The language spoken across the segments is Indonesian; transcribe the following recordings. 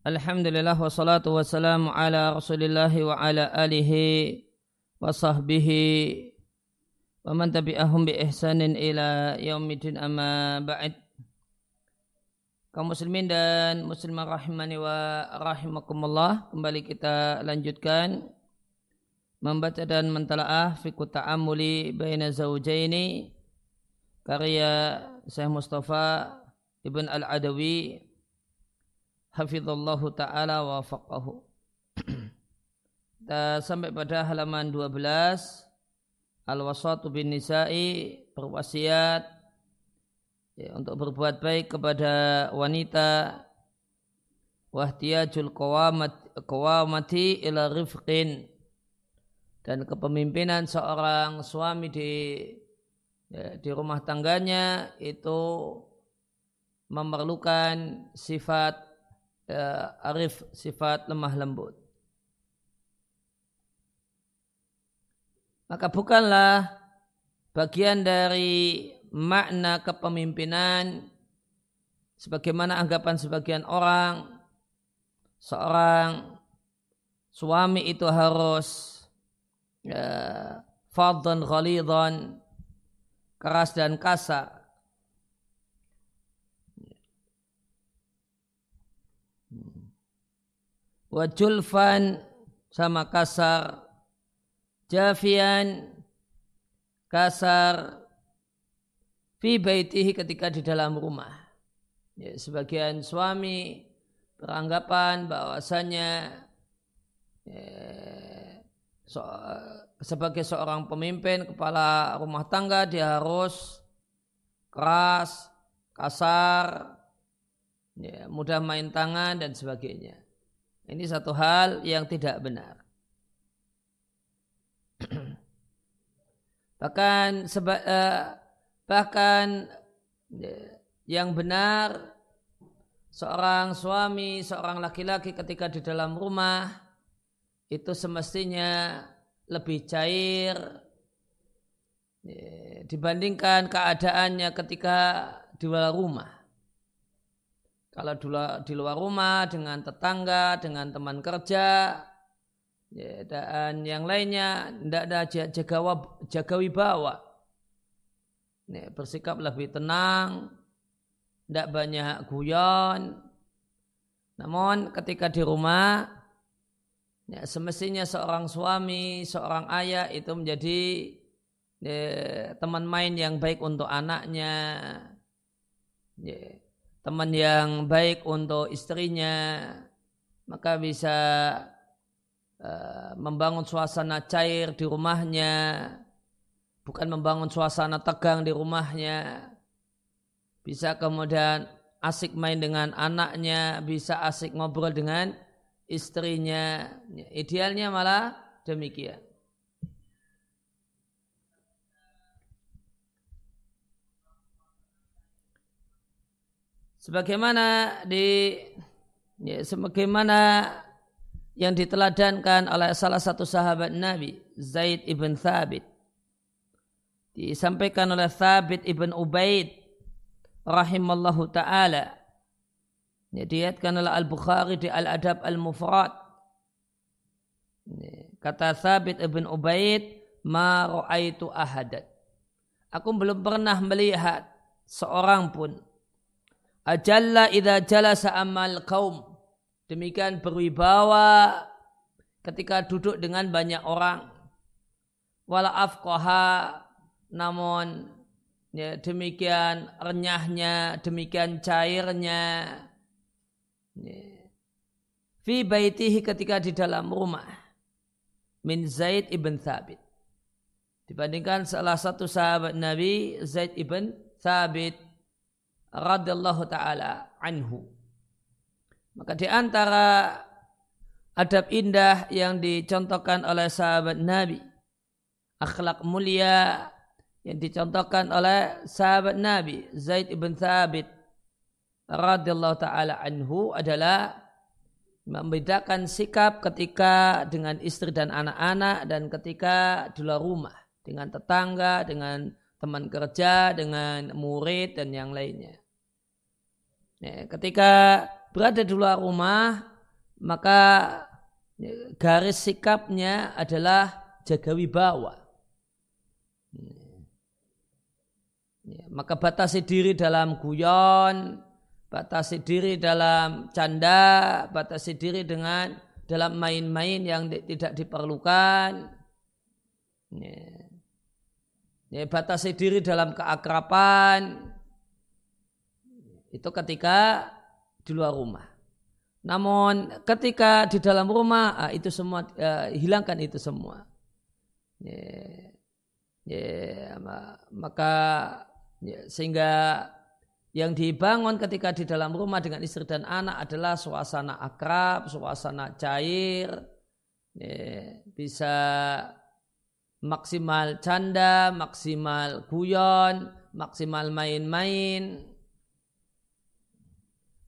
Alhamdulillah wassalatu wassalamu ala rasulillah wa ala alihi wa sahbihi wa man tabi'ahum bi ihsanin ila yaumidin amma ba'd. Kaum muslimin dan muslimah rahimani wa rahimakumullah kembali kita lanjutkan membaca dan mentalaah fiqh ta'amuli baina zawjaini karya Syekh Mustafa Ibn Al-Adawi hafizallahu taala wa faqahu. Sampai pada halaman 12 Al-wasatu bin nisa'i berwasiat ya, untuk berbuat baik kepada wanita. Wahtiyajul qawamati ila rifqin. Dan kepemimpinan seorang suami di ya, di rumah tangganya itu memerlukan sifat ya, arif sifat lemah lembut. Maka bukanlah bagian dari makna kepemimpinan sebagaimana anggapan sebagian orang seorang suami itu harus ya, fadhan ghalidhan keras dan kasar wajulfan sama kasar jafian kasar fi baitihi ketika di dalam rumah. Ya, sebagian suami beranggapan bahwasanya ya, so, sebagai seorang pemimpin kepala rumah tangga dia harus keras kasar ya, mudah main tangan dan sebagainya ini satu hal yang tidak benar. bahkan seba, uh, bahkan uh, yang benar seorang suami, seorang laki-laki ketika di dalam rumah itu semestinya lebih cair uh, dibandingkan keadaannya ketika di luar rumah. Kalau di luar rumah dengan tetangga, dengan teman kerja, ya, dan yang lainnya tidak ada jaga, jaga wibawa. Ya, bersikap lebih tenang, tidak banyak guyon. Namun ketika di rumah, ya, semestinya seorang suami, seorang ayah itu menjadi ya, teman main yang baik untuk anaknya. Ya, teman yang baik untuk istrinya maka bisa uh, membangun suasana cair di rumahnya bukan membangun suasana tegang di rumahnya. Bisa kemudian asik main dengan anaknya bisa asik ngobrol dengan istrinya. Idealnya malah demikian sebagaimana di ya, sebagaimana yang diteladankan oleh salah satu sahabat Nabi Zaid ibn Thabit. Disampaikan oleh Thabit ibn Ubaid rahimallahu taala. Ya, diatkan oleh Al Bukhari di Al Adab Al Mufrad ya, kata Thabit ibn Ubaid ma ra'aitu ahadat aku belum pernah melihat seorang pun Ajalla idza jalasa amal kaum. Demikian berwibawa ketika duduk dengan banyak orang. Wala afqaha namun ya, demikian renyahnya, demikian cairnya. Ya. Fi baitihi ketika di dalam rumah. Min Zaid ibn Thabit. Dibandingkan salah satu sahabat Nabi Zaid ibn Thabit radhiyallahu taala anhu. Maka di antara adab indah yang dicontohkan oleh sahabat Nabi, akhlak mulia yang dicontohkan oleh sahabat Nabi Zaid ibn Thabit radhiyallahu taala anhu adalah membedakan sikap ketika dengan istri dan anak-anak dan ketika di luar rumah dengan tetangga, dengan teman kerja, dengan murid dan yang lainnya. Ya, ketika berada di luar rumah, maka garis sikapnya adalah jaga wibawa. Ya, maka batasi diri dalam guyon, batasi diri dalam canda, batasi diri dengan dalam main-main yang tidak diperlukan. Ya. Ya, batasi diri dalam keakrapan. Itu ketika di luar rumah. Namun ketika di dalam rumah ah, itu semua uh, hilangkan itu semua. Ya, ya, maka ya, sehingga yang dibangun ketika di dalam rumah dengan istri dan anak adalah suasana akrab, suasana cair, ya, bisa maksimal canda, maksimal guyon, maksimal main-main.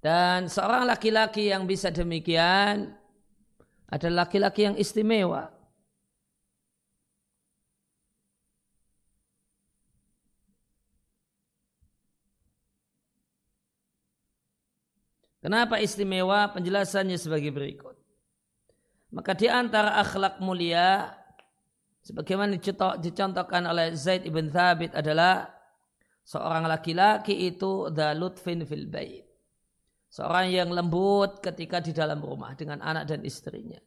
Dan seorang laki-laki yang bisa demikian adalah laki-laki yang istimewa. Kenapa istimewa? Penjelasannya sebagai berikut. Maka di antara akhlak mulia sebagaimana dicontohkan oleh Zaid ibn Thabit adalah seorang laki-laki itu dalutfin fil bait Seorang yang lembut ketika di dalam rumah dengan anak dan istrinya.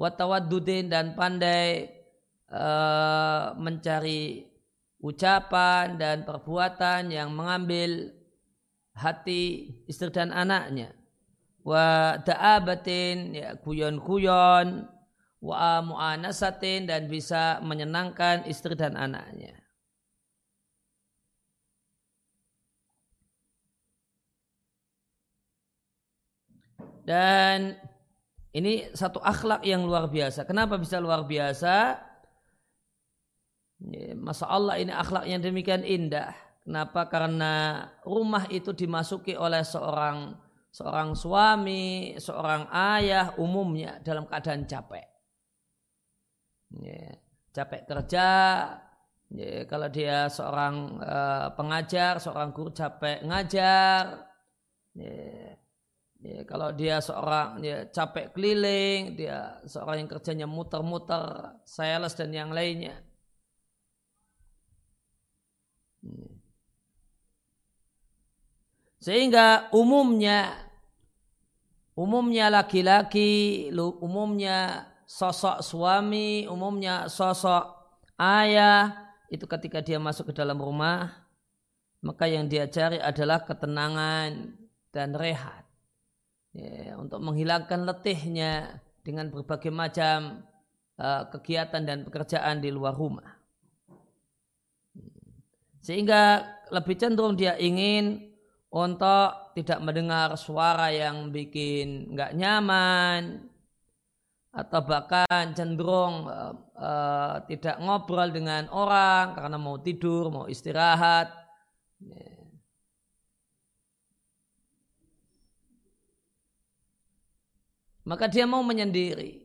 Watawadudin dan pandai uh, mencari ucapan dan perbuatan yang mengambil hati istri dan anaknya. Wa da'abatin ya kuyon-kuyon wa mu'anasatin dan bisa menyenangkan istri dan anaknya. Dan ini satu akhlak yang luar biasa. Kenapa bisa luar biasa? Masa Allah ini akhlak yang demikian indah. Kenapa? Karena rumah itu dimasuki oleh seorang seorang suami, seorang ayah umumnya dalam keadaan capek. Ya, capek kerja, ya, kalau dia seorang uh, pengajar, seorang guru capek ngajar, ya, Ya, kalau dia seorang ya, capek keliling, dia seorang yang kerjanya muter-muter, sales dan yang lainnya. Sehingga umumnya umumnya laki-laki, umumnya sosok suami, umumnya sosok ayah itu ketika dia masuk ke dalam rumah maka yang dia cari adalah ketenangan dan rehat ya, untuk menghilangkan letihnya dengan berbagai macam uh, kegiatan dan pekerjaan di luar rumah. Sehingga lebih cenderung dia ingin untuk tidak mendengar suara yang bikin nggak nyaman atau bahkan cenderung uh, uh, tidak ngobrol dengan orang karena mau tidur, mau istirahat. Maka dia mau menyendiri.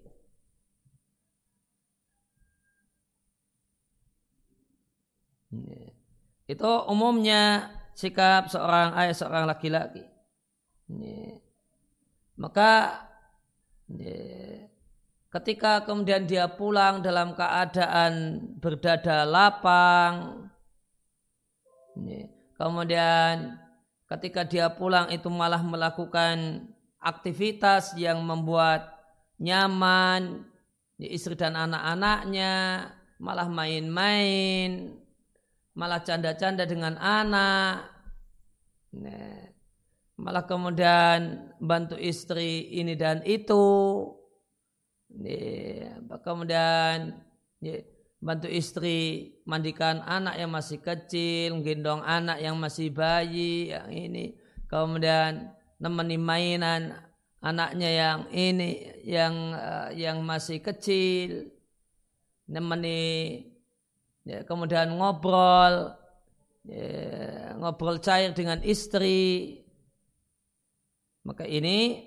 Itu umumnya sikap seorang ayah seorang laki-laki. Maka ketika kemudian dia pulang dalam keadaan berdada lapang, kemudian ketika dia pulang itu malah melakukan aktivitas yang membuat nyaman istri dan anak-anaknya malah main-main malah canda-canda dengan anak malah kemudian bantu istri ini dan itu kemudian? Bantu istri mandikan anak yang masih kecil gendong anak yang masih bayi yang ini. Kemudian nemeni mainan anaknya yang ini yang uh, yang masih kecil. Nemeni ya, kemudian ngobrol ya, ngobrol cair dengan istri. Maka ini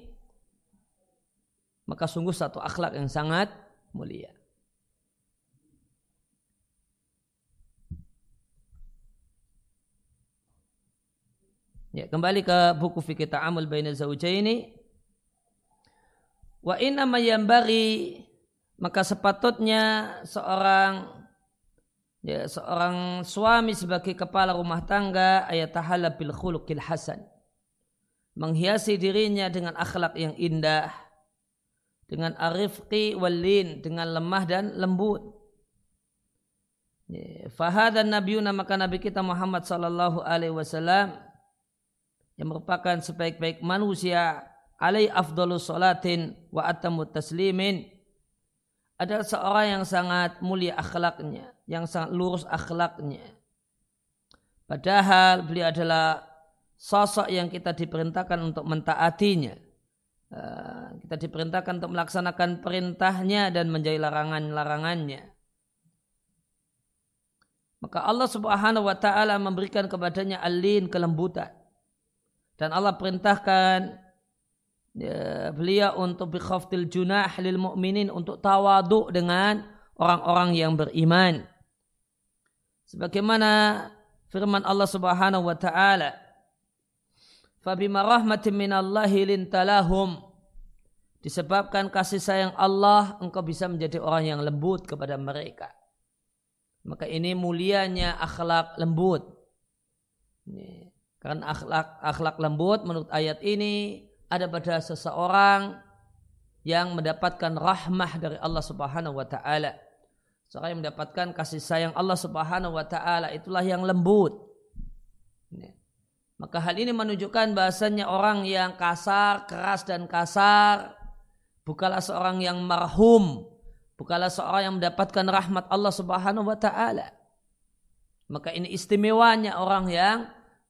maka sungguh satu akhlak yang sangat mulia. Ya, kembali ke buku fikih ta'amul baina zawjaini. Wa inna mayambari maka sepatutnya seorang ya, seorang suami sebagai kepala rumah tangga ayat tahala bil khuluqil hasan. Menghiasi dirinya dengan akhlak yang indah dengan arifqi walin dengan lemah dan lembut ya, dan nabiuna maka nabi kita Muhammad sallallahu alaihi wasallam yang merupakan sebaik-baik manusia alai afdalu salatin wa atamu taslimin adalah seorang yang sangat mulia akhlaknya, yang sangat lurus akhlaknya. Padahal beliau adalah sosok yang kita diperintahkan untuk mentaatinya. Eh, kita diperintahkan untuk melaksanakan perintahnya dan menjauhi larangan-larangannya. Maka Allah subhanahu wa ta'ala memberikan kepadanya alin kelembutan. Dan Allah perintahkan ya, beliau untuk bikhaftil junah lil mu'minin untuk tawadu dengan orang-orang yang beriman. Sebagaimana firman Allah Subhanahu wa taala, "Fabima rahmatin minallahi lintalahum" Disebabkan kasih sayang Allah, engkau bisa menjadi orang yang lembut kepada mereka. Maka ini mulianya akhlak lembut. Ini, karena akhlak akhlak lembut menurut ayat ini ada pada seseorang yang mendapatkan rahmah dari Allah Subhanahu wa taala. Seorang yang mendapatkan kasih sayang Allah Subhanahu wa taala itulah yang lembut. Maka hal ini menunjukkan bahasanya orang yang kasar, keras dan kasar bukanlah seorang yang marhum, bukanlah seorang yang mendapatkan rahmat Allah Subhanahu wa taala. Maka ini istimewanya orang yang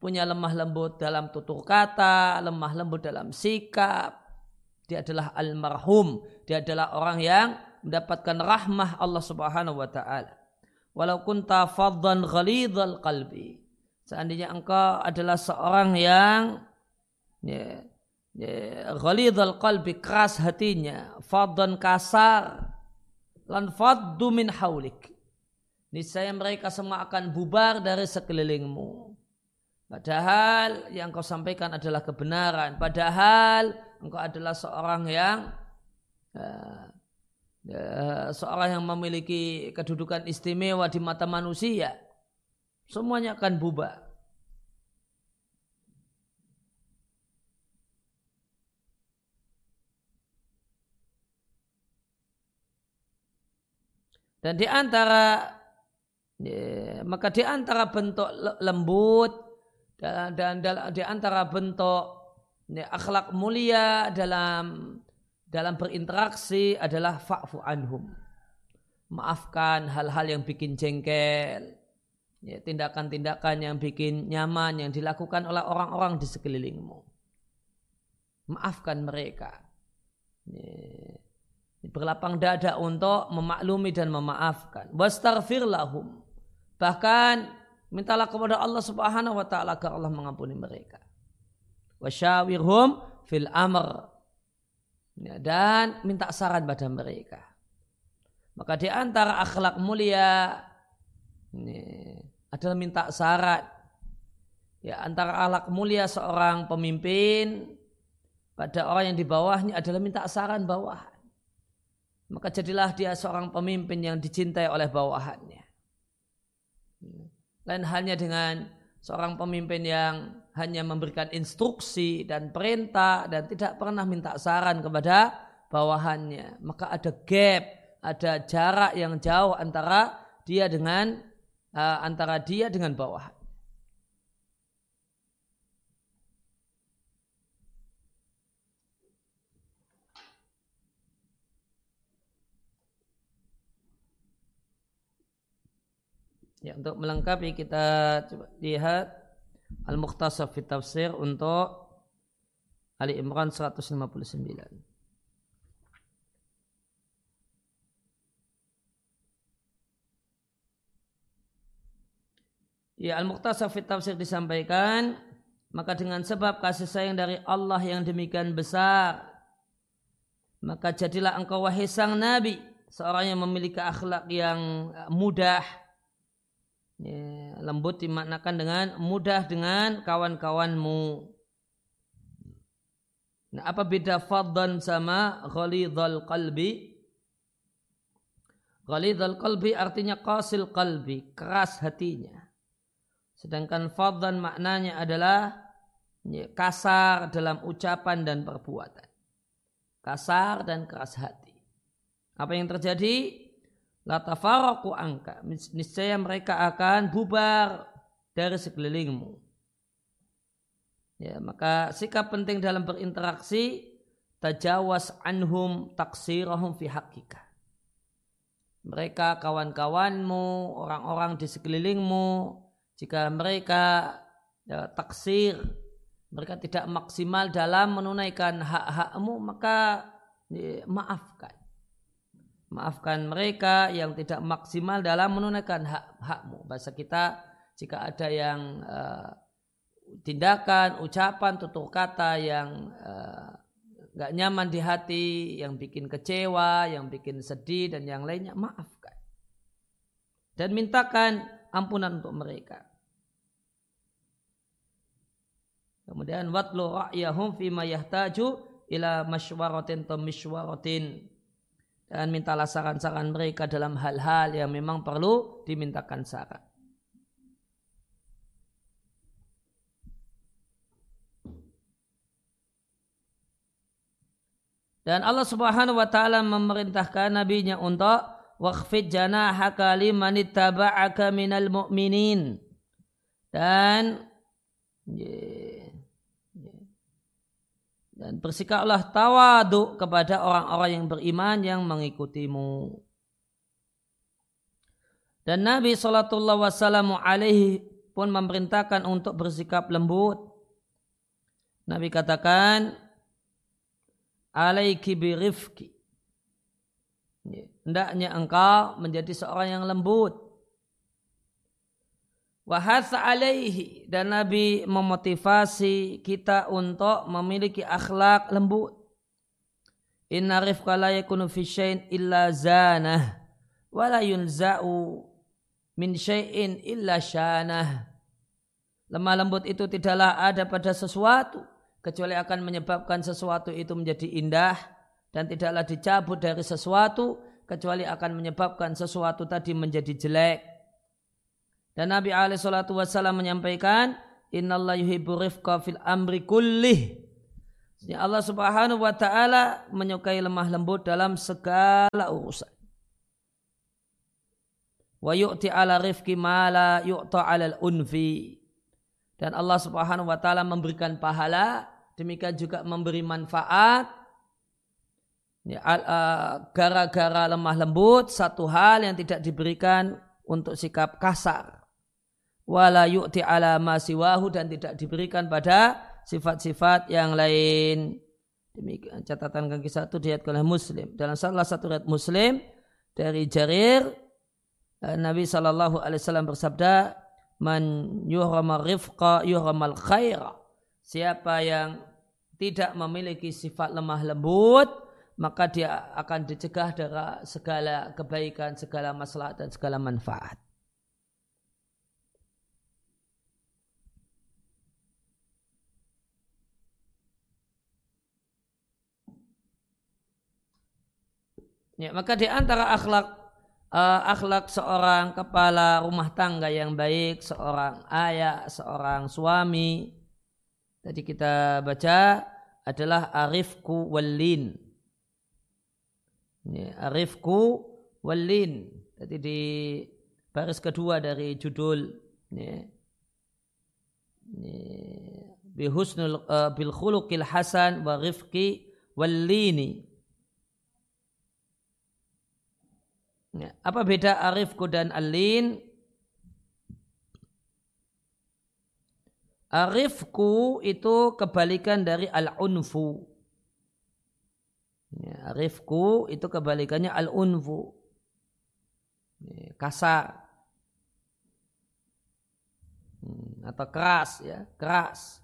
punya lemah lembut dalam tutur kata, lemah lembut dalam sikap. Dia adalah almarhum, dia adalah orang yang mendapatkan rahmah Allah Subhanahu wa taala. Walau kunta faddan ghalidhal qalbi. Seandainya engkau adalah seorang yang ya, ya, ghalidhal qalbi keras hatinya, faddan kasar, lan faddu min haulik. Niscaya mereka semua akan bubar dari sekelilingmu. Padahal yang kau sampaikan adalah kebenaran. Padahal engkau adalah seorang yang uh, uh, seorang yang memiliki kedudukan istimewa di mata manusia. Semuanya akan bubar. Dan di antara maka di antara bentuk lembut dan, dan, di antara bentuk akhlak mulia dalam dalam berinteraksi adalah fa'fu anhum. Maafkan hal-hal yang bikin jengkel. Tindakan-tindakan yang bikin nyaman yang dilakukan oleh orang-orang di sekelilingmu. Maafkan mereka. Ya, berlapang dada untuk memaklumi dan memaafkan. Wastaghfir lahum. Bahkan Mintalah kepada Allah Subhanahu wa taala agar Allah mengampuni mereka. Wasyawirhum fil amr. Ya, dan minta saran pada mereka. Maka di antara akhlak mulia ini adalah minta saran. Ya, antara akhlak mulia seorang pemimpin pada orang yang di bawahnya adalah minta saran bawahan. Maka jadilah dia seorang pemimpin yang dicintai oleh bawahannya. Lain halnya dengan seorang pemimpin yang hanya memberikan instruksi dan perintah dan tidak pernah minta saran kepada bawahannya. Maka ada gap, ada jarak yang jauh antara dia dengan uh, antara dia dengan bawahan. Ya, untuk melengkapi kita coba lihat Al-Mukhtasar fi Tafsir untuk Ali Imran 159. Ya Al-Mukhtasar fi Tafsir disampaikan maka dengan sebab kasih sayang dari Allah yang demikian besar maka jadilah engkau wahai sang nabi seorang yang memiliki akhlak yang mudah Ya, lembut dimaknakan dengan mudah dengan kawan-kawanmu. Nah, apa beda faddan sama ghalidhal qalbi? Ghalidhal qalbi artinya qasil qalbi, keras hatinya. Sedangkan faddan maknanya adalah kasar dalam ucapan dan perbuatan. Kasar dan keras hati. Apa yang terjadi? La tafaraqu angka. Niscaya mereka akan bubar dari sekelilingmu. Ya, maka sikap penting dalam berinteraksi tajawas anhum taksirahum fi hakika. Mereka kawan-kawanmu, orang-orang di sekelilingmu, jika mereka ya, taksir, mereka tidak maksimal dalam menunaikan hak-hakmu, maka ya, maafkan. Maafkan mereka yang tidak maksimal dalam menunaikan hak-hakmu. Bahasa kita, jika ada yang uh, tindakan, ucapan, tutur kata yang uh, nggak nyaman di hati, yang bikin kecewa, yang bikin sedih dan yang lainnya maafkan. Dan mintakan ampunan untuk mereka. Kemudian watlu ra'yahum fi ma yahtaju ila masywaratin atau mishwaratin. Dan mintalah saran-saran mereka dalam hal-hal yang memang perlu dimintakan saran. Dan Allah Subhanahu wa taala memerintahkan nabinya untuk waqfid janahaka liman ittaba'aka minal mu'minin. Dan dan bersikaplah tawadu kepada orang-orang yang beriman yang mengikutimu. Dan Nabi Sallallahu Wasallam alaihi pun memerintahkan untuk bersikap lembut. Nabi katakan, alaiki birifki. Hendaknya engkau menjadi seorang yang lembut. Wahasa alaihi dan Nabi memotivasi kita untuk memiliki akhlak lembut. Inna rifqa la yakunu fi syai'in illa zanah wa la yunza'u min syai'in illa syanah. Lemah lembut itu tidaklah ada pada sesuatu kecuali akan menyebabkan sesuatu itu menjadi indah dan tidaklah dicabut dari sesuatu kecuali akan menyebabkan sesuatu tadi menjadi jelek. Dan Nabi alaihi salatu wasallam menyampaikan, "Innallaha yuhibbu rifqa fil amri kullih." Allah Subhanahu wa taala menyukai lemah lembut dalam segala urusan. Wa yu'ti ala rifqi ma la yu'ta 'ala unfi Dan Allah Subhanahu wa taala memberikan pahala demikian juga memberi manfaat ya, gara-gara lemah lembut satu hal yang tidak diberikan untuk sikap kasar wala yu'ti ala ma siwahu dan tidak diberikan pada sifat-sifat yang lain. Demikian catatan kaki satu diat oleh muslim. Dalam salah satu riat muslim dari Jarir eh, Nabi Shallallahu Alaihi Wasallam bersabda man yuhramal rifqa yuhramal khaira. Siapa yang tidak memiliki sifat lemah lembut, maka dia akan dicegah dari segala kebaikan, segala masalah dan segala manfaat. Ya, maka di antara akhlak uh, akhlak seorang kepala rumah tangga yang baik, seorang ayah, seorang suami, Tadi kita baca adalah arifku walin. Ini arifku walin. Tadi di baris kedua dari judul ini, ini bihusnul uh, bil khuluqil hasan wa rifqi walini. Ya, apa beda arifku dan alin? Arifku itu kebalikan dari al-unfu. Ya, arifku itu kebalikannya al-unfu. Ya, kasar. Hmm, atau keras ya, keras.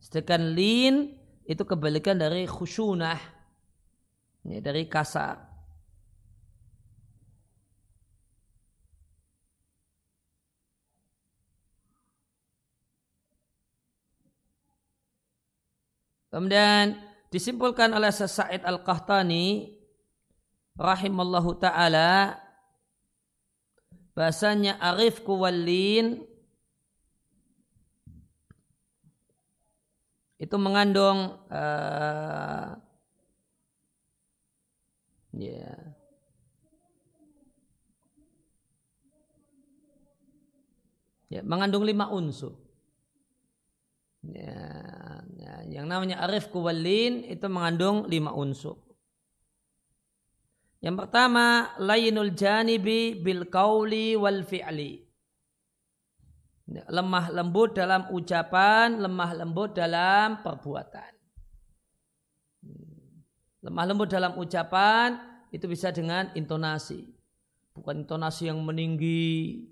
Sedangkan lin itu kebalikan dari khusyunah. Ya, dari kasar. Kemudian disimpulkan oleh Sa'id Al-Qahtani rahimallahu taala bahasanya arif kuwallin itu mengandung uh, ya yeah. ya mengandung lima unsur ya, ya, yang namanya arif kuwallin itu mengandung lima unsur yang pertama lainul janibi bil kauli wal fi'li lemah lembut dalam ucapan, lemah lembut dalam perbuatan. Lemah lembut dalam ucapan itu bisa dengan intonasi. Bukan intonasi yang meninggi.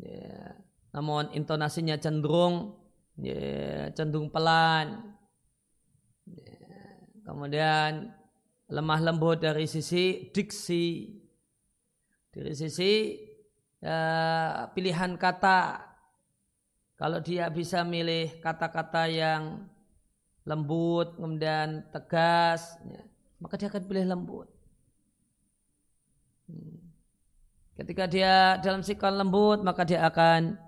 Ya. Namun intonasinya cenderung ya, cenderung pelan. Ya. Kemudian lemah lembut dari sisi diksi. Dari sisi uh, pilihan kata. Kalau dia bisa milih kata-kata yang lembut, kemudian tegas, ya, maka dia akan pilih lembut. Hmm. Ketika dia dalam sikap lembut, maka dia akan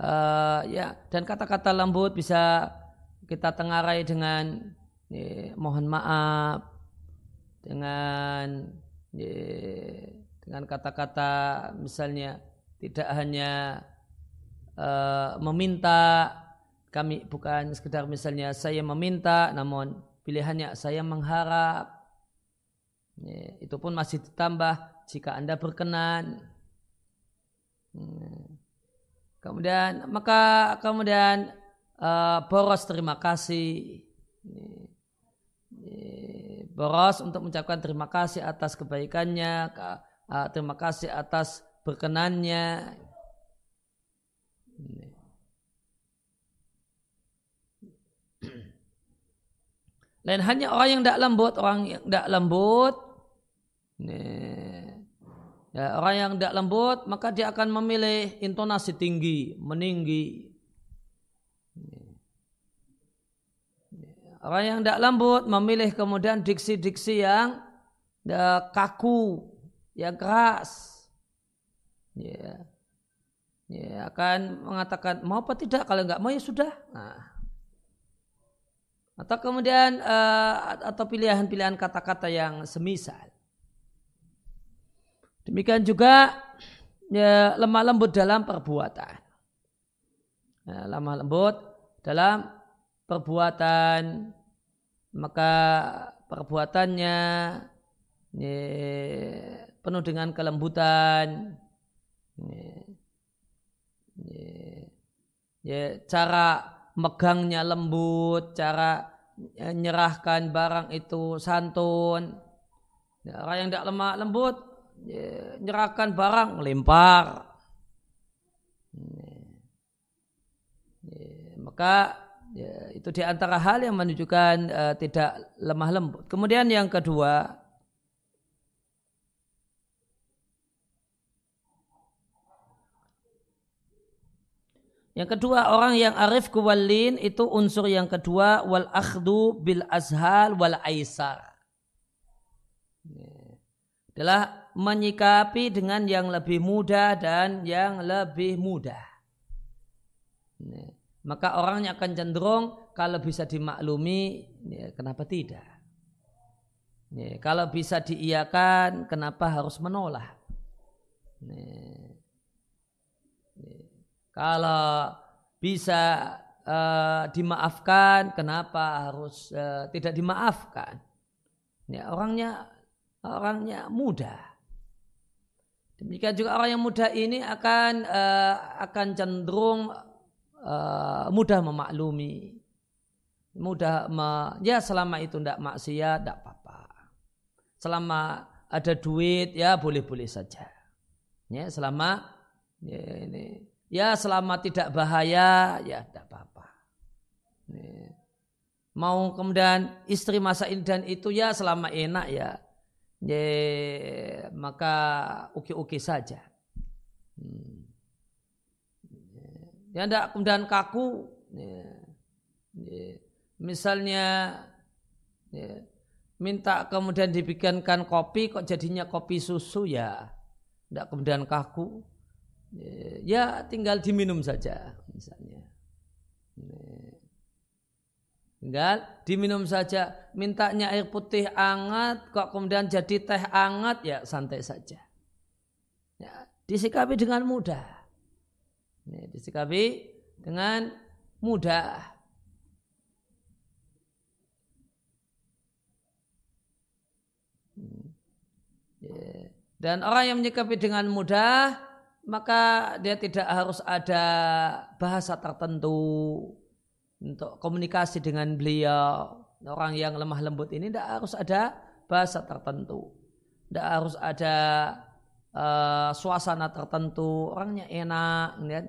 uh, ya dan kata-kata lembut bisa kita tengarai dengan ya, mohon maaf, dengan ya, dengan kata-kata misalnya tidak hanya uh, meminta kami bukan sekedar misalnya saya meminta namun pilihannya saya mengharap ya, itu pun masih ditambah jika anda berkenan hmm. Kemudian maka kemudian uh, boros terima kasih. Boros untuk mengucapkan terima kasih atas kebaikannya uh, terima kasih atas berkenannya. Lain hanya orang yang tidak lembut orang yang tidak lembut ya, orang yang tidak lembut maka dia akan memilih intonasi tinggi meninggi. Orang yang tidak lembut memilih kemudian diksi-diksi yang ya, kaku yang keras. Ya, ya akan mengatakan mau apa tidak? Kalau nggak mau ya sudah. Nah. atau kemudian uh, atau pilihan-pilihan kata-kata yang semisal demikian juga ya, lemah lembut dalam perbuatan. Ya, lemah lembut dalam perbuatan. Maka perbuatannya ya, penuh dengan kelembutan. Ya, cara megangnya lembut, cara menyerahkan barang itu santun. Ya, orang yang tidak lemah lembut, ya, nyerahkan barang melempar. Maka ya, itu di antara hal yang menunjukkan uh, tidak lemah lembut. Kemudian yang kedua, Yang kedua orang yang arif kuwalin itu unsur yang kedua wal akhdu bil azhal wal aisar. Adalah menyikapi dengan yang lebih mudah dan yang lebih mudah. Maka orangnya akan cenderung kalau bisa dimaklumi, kenapa tidak? Kalau bisa diiakan, kenapa harus menolak? Kalau bisa uh, dimaafkan, kenapa harus uh, tidak dimaafkan? Ya, orangnya orangnya mudah. Demikian juga orang yang muda ini akan uh, akan cenderung uh, mudah memaklumi, mudah me, ya selama itu tidak maksiat tidak apa-apa. Selama ada duit ya boleh-boleh saja. Ya selama ya, ini Ya selama tidak bahaya ya tidak apa-apa. Mau kemudian istri masa ini dan itu ya selama enak ya. Ya, maka oke-oke saja. Hmm. Ya tidak kemudian kaku. Ya, ya. Misalnya Ya. Minta kemudian dibikinkan kopi kok jadinya kopi susu ya. Tidak kemudian kaku. Ya, ya tinggal diminum saja misalnya. Ya. Tinggal diminum saja. Mintanya air putih hangat kok kemudian jadi teh hangat ya santai saja. Ya, disikapi dengan mudah. Ya, disikapi dengan mudah. Dan orang yang menyikapi dengan mudah, maka dia tidak harus ada bahasa tertentu untuk komunikasi dengan beliau. Orang yang lemah lembut ini tidak harus ada bahasa tertentu. Tidak harus ada uh, suasana tertentu. Orangnya enak. Ya.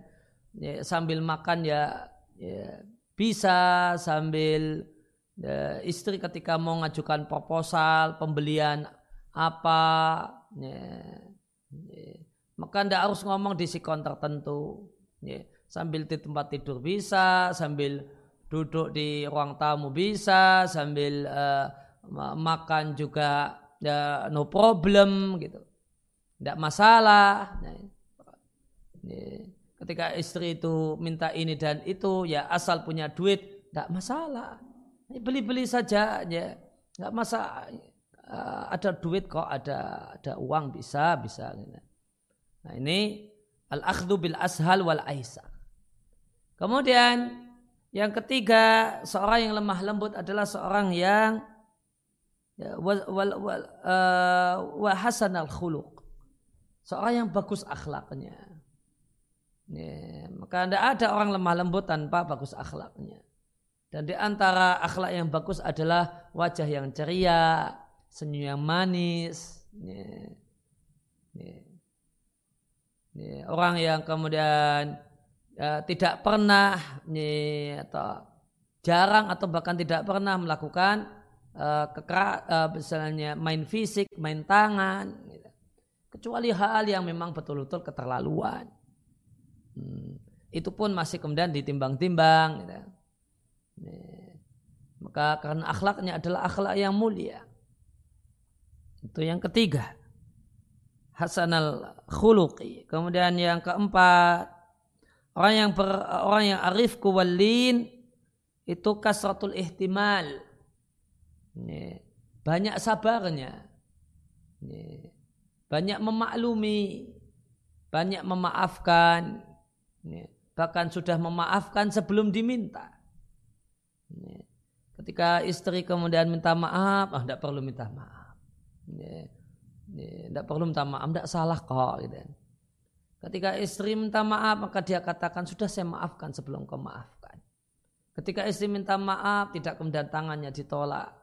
Ya, sambil makan ya, ya bisa sambil ya, istri ketika mau ngajukan proposal pembelian apa ya, ya. maka tidak harus ngomong di sikon tertentu ya. sambil di tempat tidur bisa sambil duduk di ruang tamu bisa sambil uh, makan juga ya, no problem gitu. Tidak masalah. Ya. ketika istri itu minta ini dan itu ya asal punya duit tidak masalah. Beli-beli saja ya. Nggak masalah. Uh, ada duit kok ada ada uang bisa bisa nah ini al akhdhu bil ashal wal aisar kemudian yang ketiga seorang yang lemah lembut adalah seorang yang ya, wal, wal, wal, uh, wa hasan al khuluq seorang yang bagus akhlaknya ya, maka tidak ada orang lemah lembut tanpa bagus akhlaknya dan di antara akhlak yang bagus adalah wajah yang ceria, senyum yang manis. Ya. Ya. Ya. Orang yang kemudian ya, tidak pernah ya, atau jarang atau bahkan tidak pernah melakukan uh, uh, misalnya main fisik, main tangan, gitu. kecuali hal yang memang betul-betul keterlaluan. Hmm. Itu pun masih kemudian ditimbang-timbang. Gitu. Maka karena akhlaknya adalah akhlak yang mulia. Itu yang ketiga. Hasanal khuluqi. Kemudian yang keempat, orang yang ber, orang yang arif kuwalin itu kasratul ihtimal. Banyak sabarnya. Banyak memaklumi, banyak memaafkan. Bahkan sudah memaafkan sebelum diminta. Ketika istri kemudian minta maaf, ah tidak perlu minta maaf tidak perlu minta maaf, tidak salah kok. Gitu. Ketika istri minta maaf, maka dia katakan, sudah saya maafkan sebelum kau maafkan. Ketika istri minta maaf, tidak kemudian tangannya ditolak.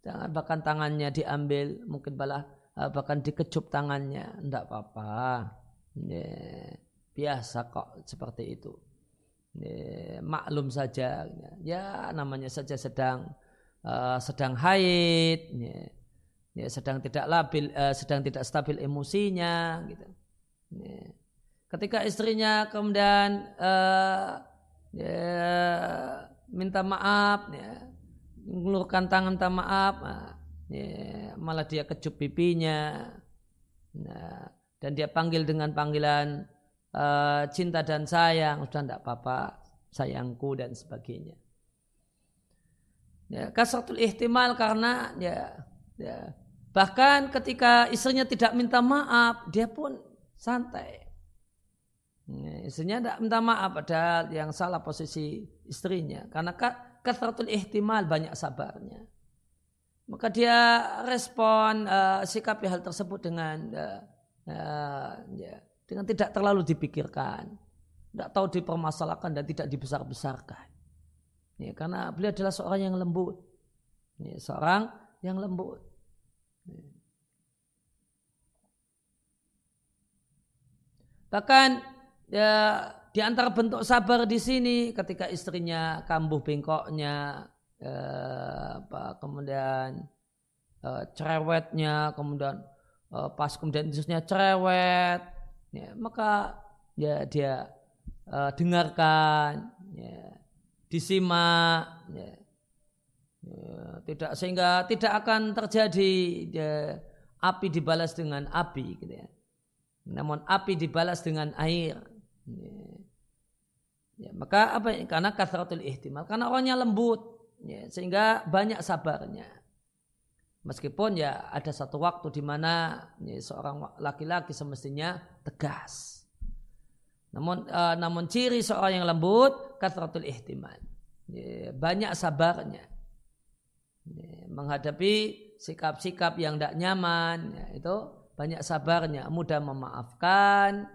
Jangan bahkan tangannya diambil, mungkin balah eh, bahkan dikecup tangannya. Tidak apa-apa. Biasa kok seperti itu. Maklum saja. Ya namanya saja sedang uh, sedang haid sedang tidak labil, uh, sedang tidak stabil emosinya, gitu. Ya. Ketika istrinya kemudian uh, ya, minta maaf, ya, mengeluarkan tangan minta maaf, nah, ya, malah dia kecup pipinya, nah, dan dia panggil dengan panggilan uh, cinta dan sayang, sudah tidak apa-apa, sayangku dan sebagainya. Ya, kasratul ihtimal karena ya, ya Bahkan ketika istrinya tidak minta maaf, dia pun santai. Istrinya tidak minta maaf, padahal yang salah posisi istrinya. Karena kasratul ihtimal banyak sabarnya. Maka dia respon uh, sikapi hal tersebut dengan uh, uh, ya, dengan tidak terlalu dipikirkan, tidak tahu dipermasalahkan dan tidak dibesar-besarkan. Ya, karena beliau adalah seorang yang lembut, ya, seorang yang lembut. Bahkan ya, di antara bentuk sabar di sini ketika istrinya kambuh bengkoknya, ya, apa, kemudian uh, cerewetnya, kemudian uh, pas kemudian istrinya cerewet, ya, maka ya dia uh, dengarkan, ya, disimak, ya, Ya, tidak sehingga tidak akan terjadi ya, api dibalas dengan api gitu ya. Namun api dibalas dengan air. Ya. Ya, maka apa karena kasratul ihtimal karena orangnya lembut ya, sehingga banyak sabarnya. Meskipun ya ada satu waktu di mana ya, seorang laki-laki semestinya tegas. Namun uh, namun ciri seorang yang lembut kasratul ihtimal. Ya, banyak sabarnya. Ya, menghadapi sikap-sikap yang tidak nyaman ya, itu banyak sabarnya, mudah memaafkan.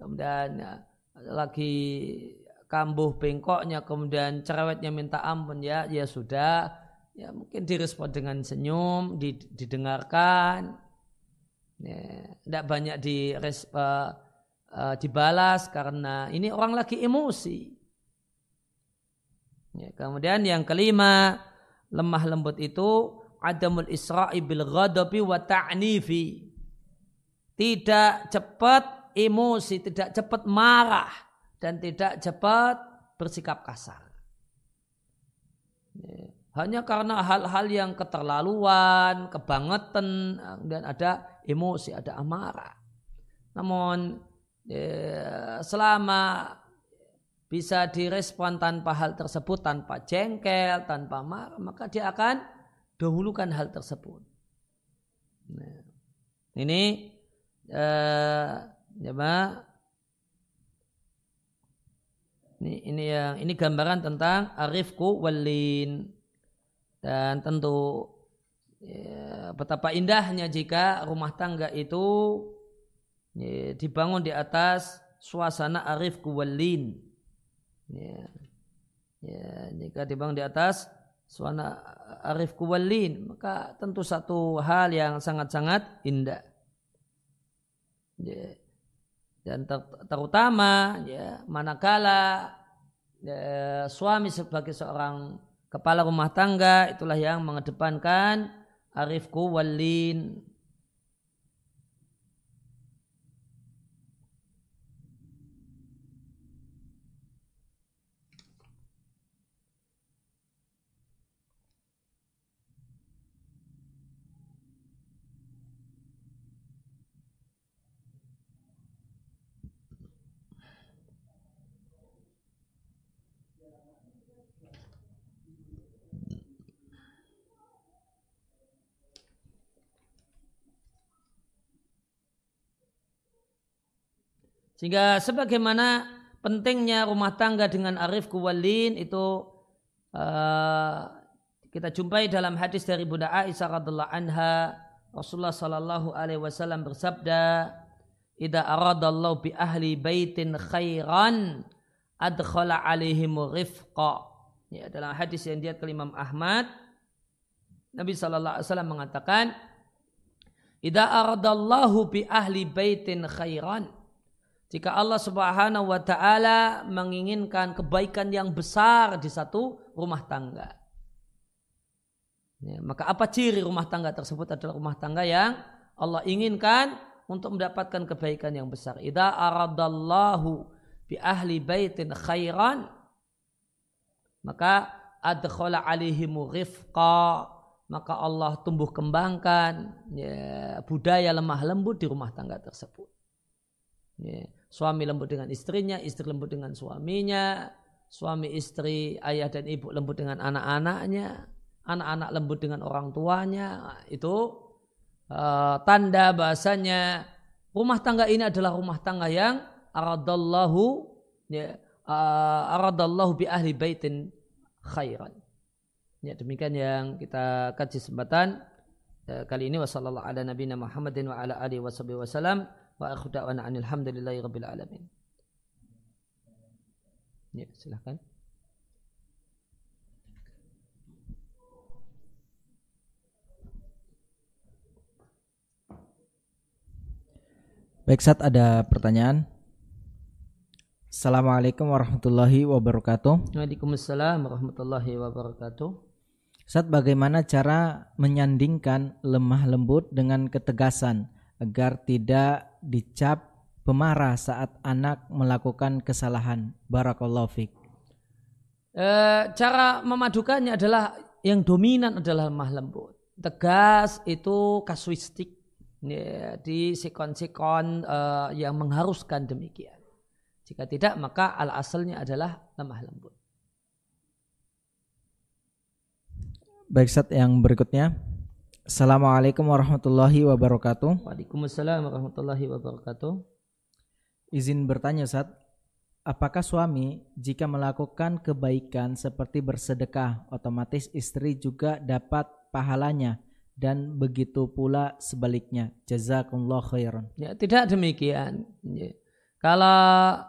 Kemudian ya, lagi kambuh bengkoknya kemudian cerewetnya minta ampun ya ya sudah. Ya mungkin direspon dengan senyum didengarkan. Ya, tidak banyak di uh, uh, dibalas karena ini orang lagi emosi. Ya, kemudian yang kelima lemah lembut itu adamul isra'i bil ghadabi wa ta'nifi. Tidak cepat emosi tidak cepat marah dan tidak cepat bersikap kasar. Ya. Hanya karena hal-hal yang keterlaluan, kebangetan, dan ada emosi, ada amarah. Namun ya, selama bisa direspon tanpa hal tersebut, tanpa jengkel, tanpa marah, maka dia akan dahulukan hal tersebut. Nah, ini eh, ya, Ini, ini yang ini gambaran tentang arifku walin dan tentu ya, betapa indahnya jika rumah tangga itu ya, dibangun di atas suasana arifku walin. Ya, ya, jika dibangun di atas suasana arifku walin maka tentu satu hal yang sangat-sangat indah. Ya, dan ter terutama ya manakala ya, suami sebagai seorang kepala rumah tangga itulah yang mengedepankan arifku walin Sehingga sebagaimana pentingnya rumah tangga dengan arif kuwalin itu uh, kita jumpai dalam hadis dari Bunda Aisyah radhiallahu anha Rasulullah sallallahu alaihi wasallam bersabda Idza aradallahu bi ahli baitin khairan adkhala alaihim rifqa. Ya, dalam hadis yang dia ke Ahmad Nabi sallallahu alaihi wasallam mengatakan Idza aradallahu bi ahli baitin khairan jika Allah Subhanahu wa taala menginginkan kebaikan yang besar di satu rumah tangga. Ya, maka apa ciri rumah tangga tersebut adalah rumah tangga yang Allah inginkan untuk mendapatkan kebaikan yang besar. Idza aradallahu bi ahli baitin khairan maka adkhala alaihim rifqa maka Allah tumbuh kembangkan ya, budaya lemah lembut di rumah tangga tersebut. Ya. Suami lembut dengan istrinya, istri lembut dengan suaminya, suami istri, ayah dan ibu lembut dengan anak-anaknya, anak-anak lembut dengan orang tuanya. Itu uh, tanda bahasanya rumah tangga ini adalah rumah tangga yang aradallahu ya, uh, aradallahu bi ahli baitin khairan. Ya, demikian yang kita kaji kesempatan uh, kali ini wasallallahu ala nabiyina Muhammadin wa ala alihi wasallam. Wa akhu da'wana alhamdulillahi rabbil alamin. Ya, silahkan. Baik, saat ada pertanyaan. Assalamualaikum warahmatullahi wabarakatuh. Waalaikumsalam warahmatullahi wabarakatuh. Saat bagaimana cara menyandingkan lemah lembut dengan ketegasan agar tidak dicap pemarah saat anak melakukan kesalahan. Barakallahu fiq. E, cara memadukannya adalah yang dominan adalah lemah lembut. Tegas itu kasuistik ya, di sekon-sekon uh, yang mengharuskan demikian. Jika tidak maka al asalnya adalah lemah lembut. Baik Ustaz yang berikutnya. Assalamualaikum warahmatullahi wabarakatuh. Waalaikumsalam warahmatullahi wabarakatuh. Izin bertanya Ustaz, apakah suami jika melakukan kebaikan seperti bersedekah otomatis istri juga dapat pahalanya dan begitu pula sebaliknya. Jazakumullah khairan. Ya, tidak demikian. Ya. Kalau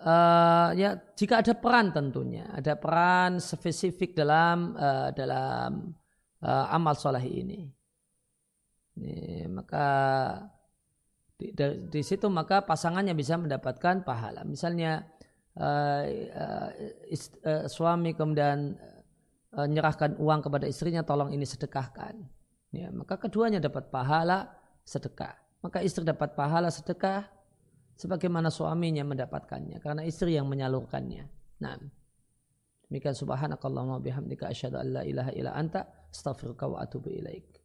uh, ya jika ada peran tentunya, ada peran spesifik dalam uh, dalam uh, amal soleh ini. ini maka di, di, di situ maka pasangannya bisa mendapatkan pahala. Misalnya uh, uh, ist, uh, suami kemudian uh, menyerahkan uang kepada istrinya, tolong ini sedekahkan. Ya, maka keduanya dapat pahala sedekah. Maka istri dapat pahala sedekah, sebagaimana suaminya mendapatkannya karena istri yang menyalurkannya. Nah, demikian subhanakallahumma bihamdika asyhadu an la ilaha illa anta أستغفرك وأتوب إليك.